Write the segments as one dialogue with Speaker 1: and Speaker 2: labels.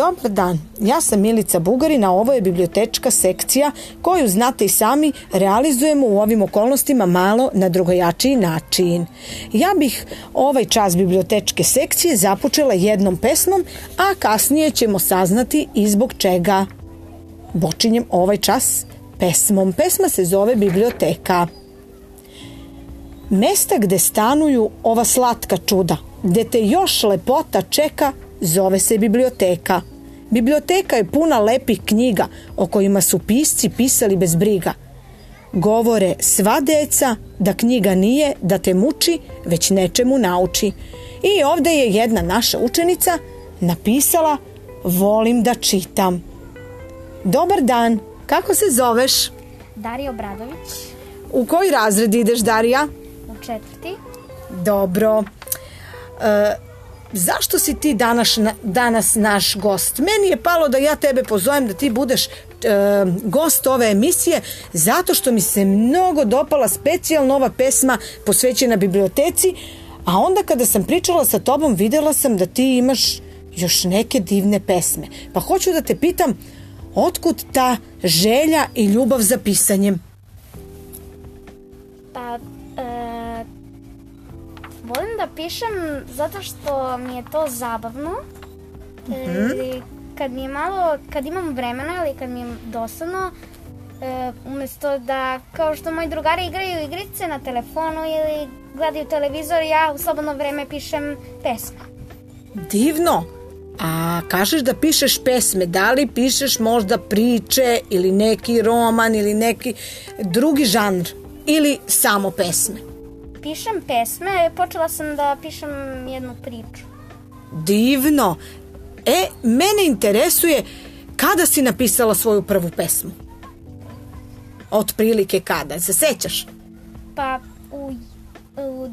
Speaker 1: Dobar dan, ja sam Milica Bugarin, a ovo je bibliotečka sekcija koju, znate i sami, realizujemo u ovim okolnostima malo na drugojačiji način. Ja bih ovaj čas bibliotečke sekcije započela jednom pesmom, a kasnije ćemo saznati i zbog čega. Počinjem ovaj čas pesmom. Pesma se zove Biblioteka. Mesta gde stanuju ova slatka čuda, gde te još lepota čeka, zove se biblioteka. Biblioteka je puna lepih knjiga o kojima su pisci pisali bez briga. Govore sva deca da knjiga nije da te muči, već nečemu nauči. I ovde je jedna naša učenica napisala Volim da čitam. Dobar dan, kako se zoveš?
Speaker 2: Darija Obradović,
Speaker 1: U koji razred ideš, Darija?
Speaker 2: u četvrti.
Speaker 1: Dobro. E, zašto si ti danas, danas naš gost? Meni je palo da ja tebe pozovem da ti budeš e, gost ove emisije zato što mi se mnogo dopala specijalno ova pesma posvećena biblioteci, a onda kada sam pričala sa tobom videla sam da ti imaš još neke divne pesme. Pa hoću da te pitam, otkud ta želja i ljubav za pisanjem?
Speaker 2: Pa, e, volim da pišem zato što mi je to zabavno. E, kad mi je malo, kad imam vremena ili kad mi je dosadno, e, umesto da, kao što moji drugari igraju igrice na telefonu ili gledaju televizor, ja u slobodno vreme pišem pesme.
Speaker 1: Divno. A kažeš da pišeš pesme, da li pišeš možda priče ili neki roman ili neki drugi žanr ili samo pesme?
Speaker 2: Pišem pesme, počela sam da pišem jednu priču.
Speaker 1: Divno. E, mene interesuje kada si napisala svoju prvu pesmu? Otprilike kada, se sećaš?
Speaker 2: Pa u, u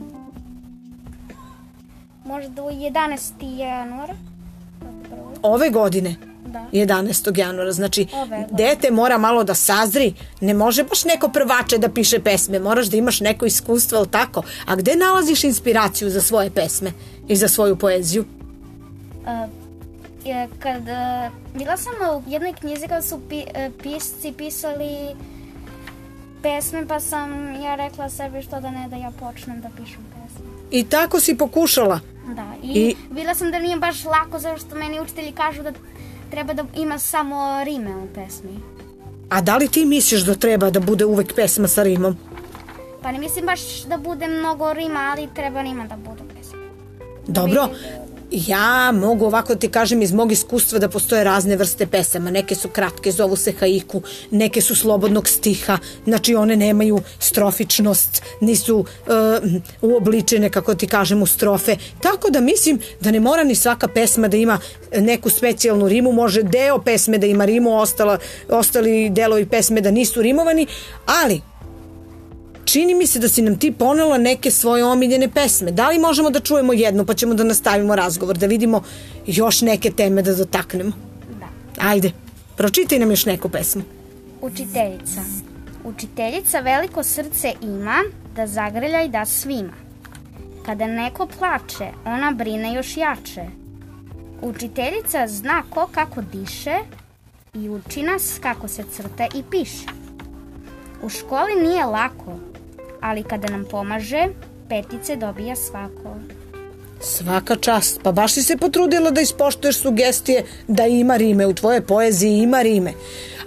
Speaker 2: možda u 11. januar. Prvo.
Speaker 1: Ove godine?
Speaker 2: Da.
Speaker 1: 11. januara, znači dete mora malo da sazri, ne može baš neko prvače da piše pesme, moraš da imaš neko iskustvo, ali tako? A gde nalaziš inspiraciju za svoje pesme i za svoju poeziju?
Speaker 2: Uh, je, kad, uh, bila sam u jednoj knjizi kad su pi, uh, pisci pisali pesme, pa sam ja rekla sebi što da ne da ja počnem da pišem pesme.
Speaker 1: I tako si pokušala.
Speaker 2: Da, i,
Speaker 1: I-
Speaker 2: I... bila sam da nije baš lako, zato što meni učitelji kažu da treba da ima samo rime u pesmi.
Speaker 1: A da li ti misliš da treba da bude uvek pesma sa rimom?
Speaker 2: Pa ne mislim baš da bude mnogo rima, ali treba rima da bude pesma.
Speaker 1: Dobro, ja mogu ovako da ti kažem iz mog iskustva da postoje razne vrste pesama. Neke su kratke, zovu se haiku, neke su slobodnog stiha, znači one nemaju strofičnost, nisu uh, uobličene, kako ti kažem, u strofe. Tako da mislim da ne mora ni svaka pesma da ima neku specijalnu rimu, može deo pesme da ima rimu, ostala, ostali delovi pesme da nisu rimovani, ali čini mi se da si nam ti ponela neke svoje omiljene pesme. Da li možemo da čujemo jednu pa ćemo da nastavimo razgovor, da vidimo još neke teme da dotaknemo?
Speaker 2: Da.
Speaker 1: Ajde, pročitaj nam još neku pesmu.
Speaker 2: Učiteljica. Učiteljica veliko srce ima da zagrlja i da svima. Kada neko plače, ona brine još jače. Učiteljica zna ko kako diše i uči nas kako se crta i piše. U školi nije lako, ali kada nam pomaže, petice dobija svako.
Speaker 1: Svaka čast, pa baš si se potrudila da ispoštuješ sugestije da ima rime, u tvoje poeziji ima rime.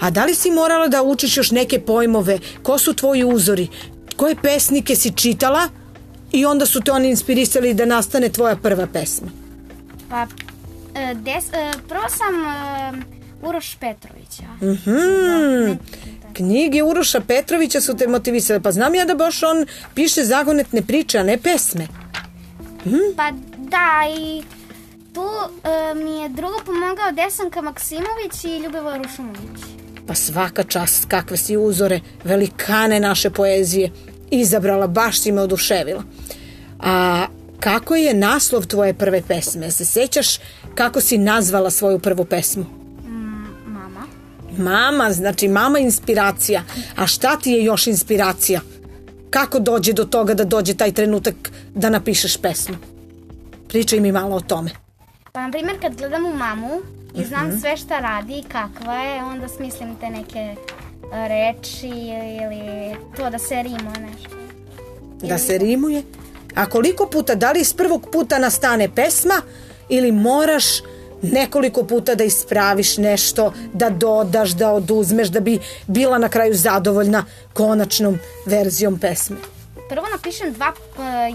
Speaker 1: A da li si morala da učiš još neke pojmove, ko su tvoji uzori, koje pesnike si čitala i onda su te oni inspirisali da nastane tvoja prva pesma?
Speaker 2: Pa, e, des, e, prvo sam e, Uroš Petrovića.
Speaker 1: Hmm, knjige Uroša Petrovića su te motivisale. Pa znam ja da baš on piše zagonetne priče, a ne pesme.
Speaker 2: Pa da, i tu e, mi je drugo pomogao Desanka Maksimović i Ljubivoje Rušumović.
Speaker 1: Pa svaka čast kakve si uzore, velikane naše poezije izabrala, baš si me oduševila. A kako je naslov tvoje prve pesme? Se sećaš kako si nazvala svoju prvu pesmu?
Speaker 2: Mama.
Speaker 1: Znači mama inspiracija. A šta ti je još inspiracija? Kako dođe do toga da dođe taj trenutak da napišeš pesmu? Pričaj mi malo o tome.
Speaker 2: Pa, na primjer, kad gledam u mamu, i znam sve šta radi i kakva je, onda smislim te neke reči ili to da se rimuje nešto.
Speaker 1: Da se rimuje? A koliko puta, da li iz prvog puta nastane pesma ili moraš nekoliko puta da ispraviš nešto, da dodaš, da oduzmeš, da bi bila na kraju zadovoljna konačnom verzijom pesme?
Speaker 2: Prvo napišem dva,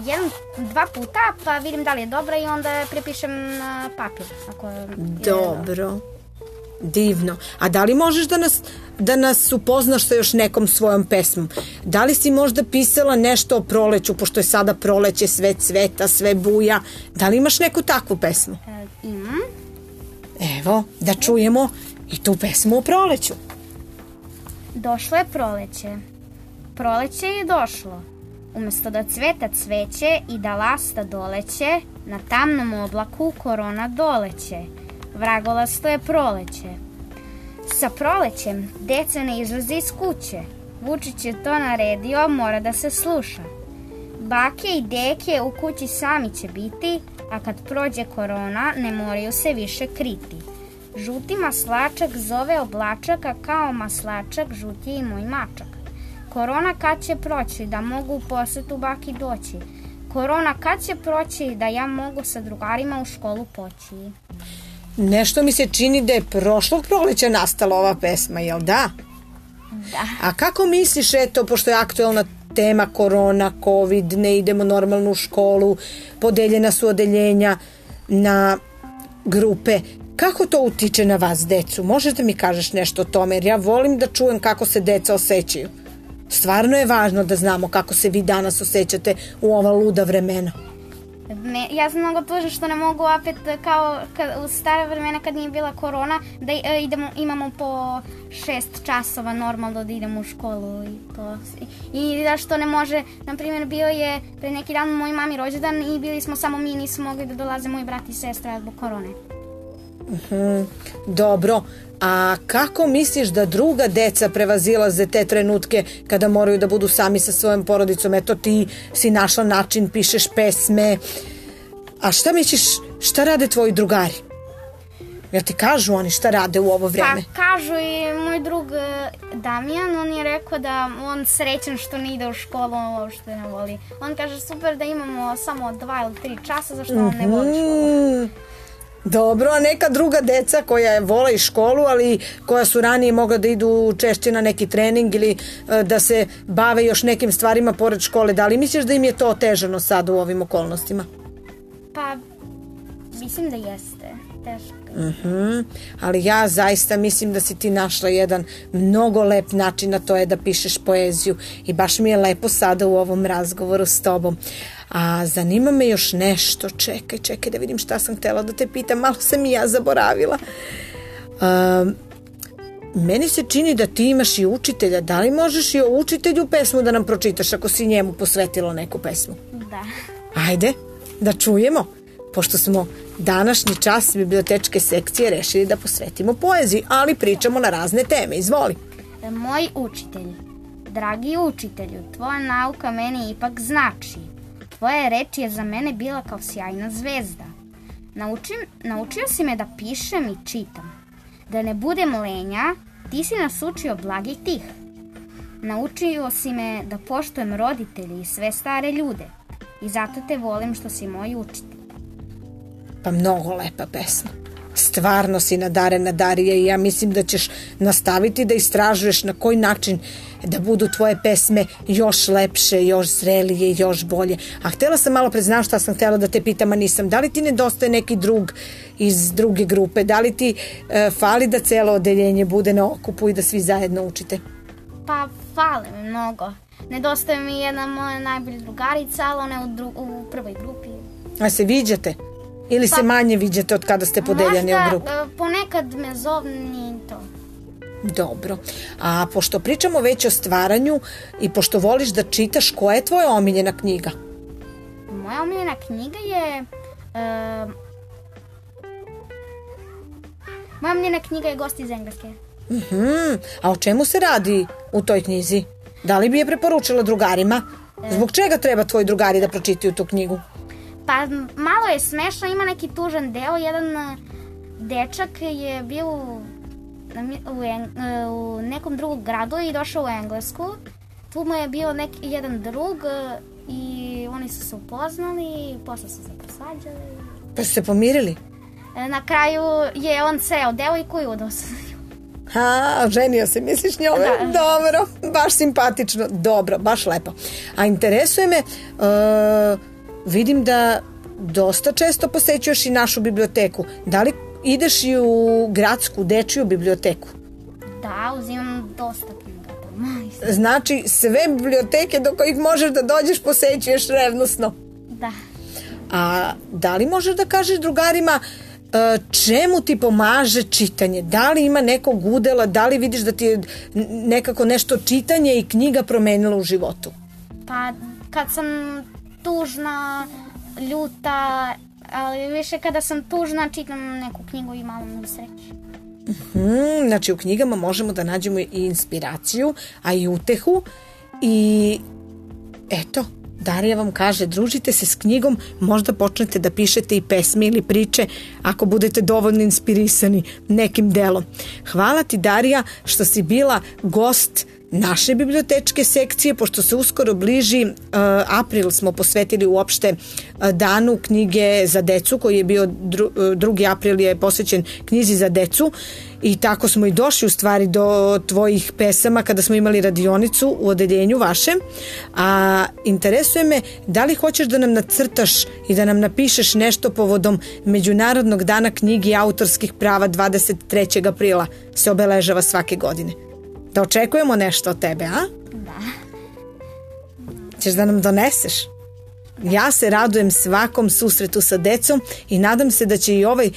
Speaker 2: jedan, dva puta, pa vidim da li je dobra i onda prepišem na papir. Ako je
Speaker 1: Dobro. Divno. A da li možeš da nas, da nas upoznaš sa još nekom svojom pesmom? Da li si možda pisala nešto o proleću, pošto je sada proleće, sve cveta, sve buja? Da li imaš neku takvu pesmu?
Speaker 2: E, imam.
Speaker 1: Evo, da čujemo i tu pesmu o proleću.
Speaker 2: Došlo je proleće. Proleće je došlo. Umesto da cveta cveće i da lasta doleće, na tamnom oblaku korona doleće. Vragolasto je proleće. Sa prolećem deca ne izlaze iz kuće. Vučić je to naredio, mora da se sluša. Bake i deke u kući sami će biti, a kad prođe korona ne moraju se više kriti. Žuti maslačak zove oblačaka kao maslačak žuti i moj mačak. Korona kad će proći da mogu u posetu baki doći? Korona kad će proći da ja mogu sa drugarima u školu poći?
Speaker 1: Nešto mi se čini da je prošlog proleća nastala ova pesma, jel da?
Speaker 2: Da.
Speaker 1: A kako misliš, eto, pošto je aktuelna tema korona, covid, ne idemo normalno u školu, podeljena su odeljenja na grupe, kako to utiče na vas, decu? Možeš da mi kažeš nešto o tome, jer ja volim da čujem kako se deca osjećaju. Stvarno je važno da znamo kako se vi danas osjećate u ova luda vremena.
Speaker 2: Me, ja sam mnogo tužna što ne mogu opet kao kad, u stare vremena kad nije bila korona da e, idemo, imamo po šest časova normalno da idemo u školu i to. I da što ne može, na primjer bio je pre neki dan moj mami rođendan i bili smo samo mi, nismo mogli da dolaze moj brat i sestra zbog korone.
Speaker 1: Mhm, dobro, a kako misliš da druga deca prevazilaze te trenutke kada moraju da budu sami sa svojom porodicom? Eto ti si našla način, pišeš pesme. A šta misliš, šta rade tvoji drugari? Jel ti kažu oni šta rade u ovo vreme?
Speaker 2: Pa kažu i moj drug e, Damjan, on je rekao da on srećan što ne ide u školu, on uopšte ne voli. On kaže super da imamo samo dva ili tri časa, zašto on ne voli školu.
Speaker 1: Dobro, a neka druga deca koja je vole i školu, ali koja su ranije mogla da idu češće na neki trening ili e, da se bave još nekim stvarima pored škole, da li misliš da im je to otežano sad u ovim okolnostima?
Speaker 2: Pa, mislim da jeste. Teško.
Speaker 1: Uh -huh. Ali ja zaista mislim da si ti našla jedan mnogo lep način, a to je da pišeš poeziju i baš mi je lepo sada u ovom razgovoru s tobom. A zanima me još nešto, čekaj, čekaj da vidim šta sam htela da te pitam, malo sam i ja zaboravila. Um, meni se čini da ti imaš i učitelja, da li možeš i o učitelju pesmu da nam pročitaš ako si njemu posvetila neku pesmu?
Speaker 2: Da.
Speaker 1: Ajde, da čujemo, pošto smo današnji čas bibliotečke sekcije rešili da posvetimo poeziji, ali pričamo na razne teme. Izvoli.
Speaker 2: Moj učitelj, dragi učitelju, tvoja nauka meni ipak znači. Tvoja reč je za mene bila kao sjajna zvezda. Naučim, naučio si me da pišem i čitam. Da ne budem lenja, ti si nas učio blagi tih. Naučio si me da poštujem roditelji i sve stare ljude. I zato te volim što si moj učitelj.
Speaker 1: Pa mnogo lepa pesma. Stvarno si nadarena Darija i ja mislim da ćeš nastaviti da istražuješ na koji način da budu tvoje pesme još lepše, još zrelije, još bolje. A htela sam malo preznam šta sam htela da te pitam, a nisam. Da li ti nedostaje neki drug iz druge grupe? Da li ti e, fali da celo odeljenje bude na okupu i da svi zajedno učite?
Speaker 2: Pa, fale mi mnogo. Nedostaje mi jedna moja najbolja drugarica, ali ona je u, dru, u prvoj grupi.
Speaker 1: A se viđate? Ili
Speaker 2: Pa-
Speaker 1: se manje viđate od kada ste podeljani u
Speaker 2: Možda
Speaker 1: grupu?
Speaker 2: e, ponekad me zovni i to.
Speaker 1: Dobro. A pošto pričamo već o stvaranju i pošto voliš da čitaš, koja je tvoja omiljena knjiga?
Speaker 2: Moja omiljena knjiga je... Uh, moja omiljena knjiga je Gost iz Engleske.
Speaker 1: Hmm, a o čemu se radi u toj knjizi? Da li bi je preporučila drugarima? Zbog čega treba tvoji drugari da pročitaju tu knjigu?
Speaker 2: Pa malo je smešno, ima neki tužan deo, jedan dečak je bio u, u, Eng- u nekom drugom gradu i došao u Englesku. Tu mu je bio nek, jedan drug e, i oni su se upoznali i posle su se posvađali.
Speaker 1: Pa su se pomirili?
Speaker 2: E, Na kraju je on seo devojku i udao se.
Speaker 1: A, ženio se, misliš njome?
Speaker 2: Da.
Speaker 1: Dobro, baš simpatično, dobro, baš lepo. A interesuje me, uh, vidim da dosta često posećuješ i našu biblioteku. Da li ideš i u gradsku dečiju biblioteku?
Speaker 2: Da, uzimam dosta knjiga tamo.
Speaker 1: Znači, sve biblioteke do kojih možeš da dođeš posećuješ revnosno.
Speaker 2: Da.
Speaker 1: A da li možeš da kažeš drugarima e, čemu ti pomaže čitanje? Da li ima nekog udela, da li vidiš da ti je nekako nešto čitanje i knjiga promenila u životu?
Speaker 2: Pa kad sam tužna, ljuta, ali više kada sam tužna čitam neku knjigu i malo mi sreće.
Speaker 1: Hmm, znači u knjigama možemo da nađemo i inspiraciju, a i utehu i eto, Darija vam kaže, družite se s knjigom, možda počnete da pišete i pesme ili priče ako budete dovoljno inspirisani nekim delom. Hvala ti Darija što si bila gost naše bibliotečke sekcije, pošto se uskoro bliži, uh, april smo posvetili uopšte uh, danu knjige za decu, koji je bio dru, uh, 2. april je posvećen knjizi za decu i tako smo i došli u stvari do tvojih pesama kada smo imali radionicu u odeljenju vašem. A interesuje me da li hoćeš da nam nacrtaš i da nam napišeš nešto povodom Međunarodnog dana knjigi autorskih prava 23. aprila se obeležava svake godine. Da očekujemo nešto od tebe, a?
Speaker 2: Da.
Speaker 1: Ćeš da nam doneseš? Ja se radujem svakom susretu sa decom i nadam se da će i ovaj e,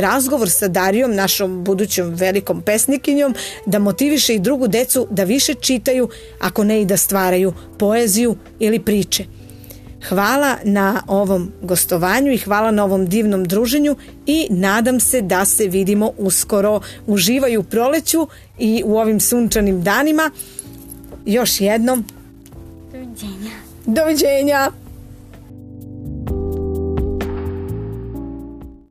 Speaker 1: razgovor sa Darijom, našom budućom velikom pesnikinjom, da motiviše i drugu decu da više čitaju, ako ne i da stvaraju poeziju ili priče. Hvala na ovom gostovanju i hvala na ovom divnom druženju i nadam se da se vidimo uskoro. Uživaju u proleću i u ovim sunčanim danima. Još jednom,
Speaker 2: Doviđenja.
Speaker 1: doviđenja!